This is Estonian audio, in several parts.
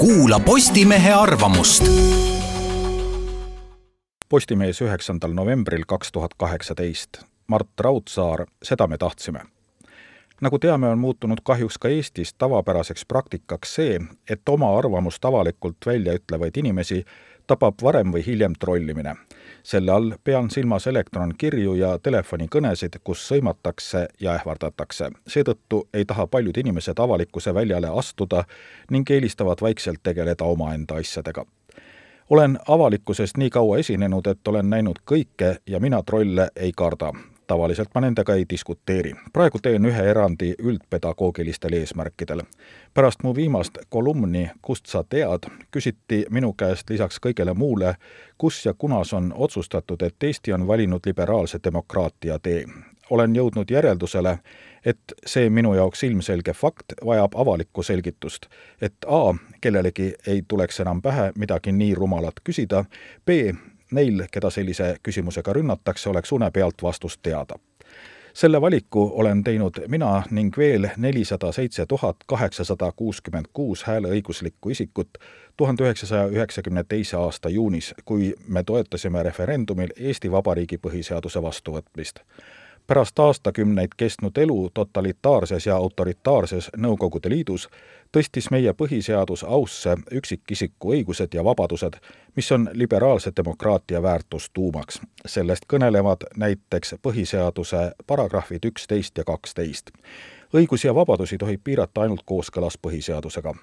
kuula Postimehe arvamust. Postimees üheksandal novembril kaks tuhat kaheksateist. Mart Raudsaar, seda me tahtsime. nagu teame, on muutunud kahjuks ka Eestis tavapäraseks praktikaks see, et oma arvamust avalikult välja ütlevaid inimesi tabab varem või hiljem trollimine selle all pean silmas elektronkirju ja telefonikõnesid, kus sõimatakse ja ähvardatakse. seetõttu ei taha paljud inimesed avalikkuse väljale astuda ning eelistavad vaikselt tegeleda omaenda asjadega. olen avalikkuses nii kaua esinenud, et olen näinud kõike ja mina trolle ei karda tavaliselt ma nendega ei diskuteeri. praegu teen ühe erandi üldpedagoogilistel eesmärkidel. pärast mu viimast kolumni Kust sa tead, küsiti minu käest lisaks kõigele muule, kus ja kunas on otsustatud, et Eesti on valinud liberaalse demokraatia tee. olen jõudnud järeldusele, et see minu jaoks ilmselge fakt vajab avalikku selgitust, et A, kellelegi ei tuleks enam pähe midagi nii rumalat küsida, B, neil, keda sellise küsimusega rünnatakse, oleks une pealt vastus teada. selle valiku olen teinud mina ning veel nelisada seitse tuhat kaheksasada kuuskümmend kuus hääleõiguslikku isikut tuhande üheksasaja üheksakümne teise aasta juunis, kui me toetasime referendumil Eesti Vabariigi põhiseaduse vastuvõtmist pärast aastakümneid kestnud elu totalitaarses ja autoritaarses Nõukogude Liidus tõstis meie põhiseadus ausse üksikisiku õigused ja vabadused, mis on liberaalse demokraatia väärtustuumaks. sellest kõnelevad näiteks põhiseaduse paragrahvid üksteist ja kaksteist. õigusi ja vabadusi tohib piirata ainult kooskõlas põhiseadusega.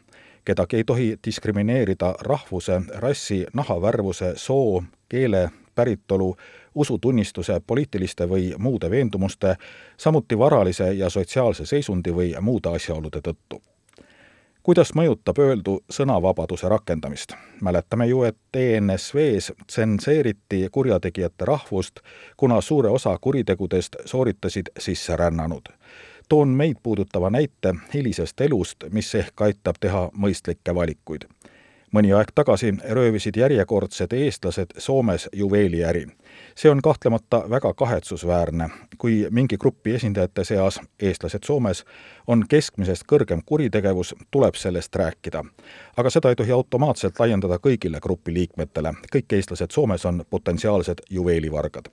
kedagi ei tohi diskrimineerida rahvuse, rassi, nahavärvuse, soo, keele, päritolu, usutunnistuse, poliitiliste või muude veendumuste, samuti varalise ja sotsiaalse seisundi või muude asjaolude tõttu. kuidas mõjutab öeldu sõnavabaduse rakendamist? mäletame ju, et ENSV-s tsenseeriti kurjategijate rahvust, kuna suure osa kuritegudest sooritasid sisserännanud toon meid puudutava näite hilisest elust, mis ehk aitab teha mõistlikke valikuid mõni aeg tagasi röövisid järjekordsed eestlased Soomes juveeliäri. see on kahtlemata väga kahetsusväärne, kui mingi grupi esindajate seas, eestlased Soomes, on keskmisest kõrgem kuritegevus, tuleb sellest rääkida. aga seda ei tohi automaatselt laiendada kõigile grupi liikmetele, kõik eestlased Soomes on potentsiaalsed juveelivargad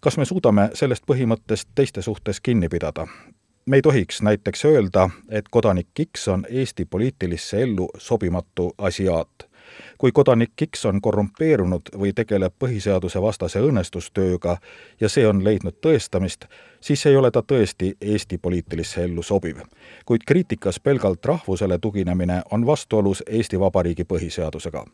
kas me suudame sellest põhimõttest teiste suhtes kinni pidada? Me ei tohiks näiteks öelda, et kodanik X on Eesti poliitilisse ellu sobimatu asiaat. kui kodanik X on korrumpeerunud või tegeleb põhiseaduse vastase õõnestustööga ja see on leidnud tõestamist, siis ei ole ta tõesti Eesti poliitilisse ellu sobiv. kuid kriitikas pelgalt rahvusele tuginemine on vastuolus Eesti Vabariigi põhiseadusega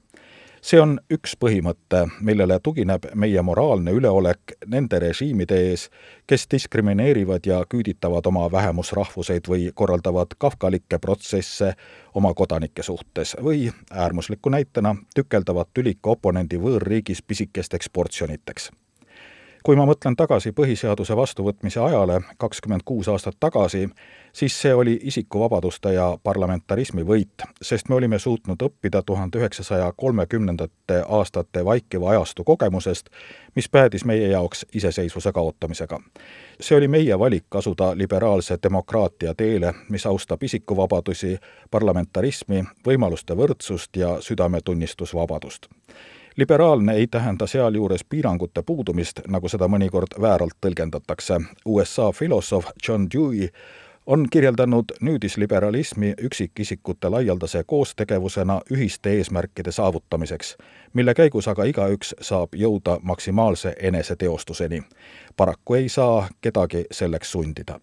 see on üks põhimõte, millele tugineb meie moraalne üleolek nende režiimide ees, kes diskrimineerivad ja küüditavad oma vähemusrahvuseid või korraldavad kafkalikke protsesse oma kodanike suhtes või äärmusliku näitena tükeldavad tülika oponendi võõrriigis pisikesteks portsjoniteks kui ma mõtlen tagasi põhiseaduse vastuvõtmise ajale kakskümmend kuus aastat tagasi, siis see oli isikuvabaduste ja parlamentarismi võit, sest me olime suutnud õppida tuhande üheksasaja kolmekümnendate aastate vaikiva ajastu kogemusest, mis päädis meie jaoks iseseisvuse kaotamisega. see oli meie valik asuda liberaalse demokraatia teele, mis austab isikuvabadusi, parlamentarismi, võimaluste võrdsust ja südametunnistusvabadust liberaalne ei tähenda sealjuures piirangute puudumist, nagu seda mõnikord vääralt tõlgendatakse. USA filosoof John Dewey on kirjeldanud nüüdisliberalismi üksikisikute laialdase koostegevusena ühiste eesmärkide saavutamiseks, mille käigus aga igaüks saab jõuda maksimaalse eneseteostuseni. paraku ei saa kedagi selleks sundida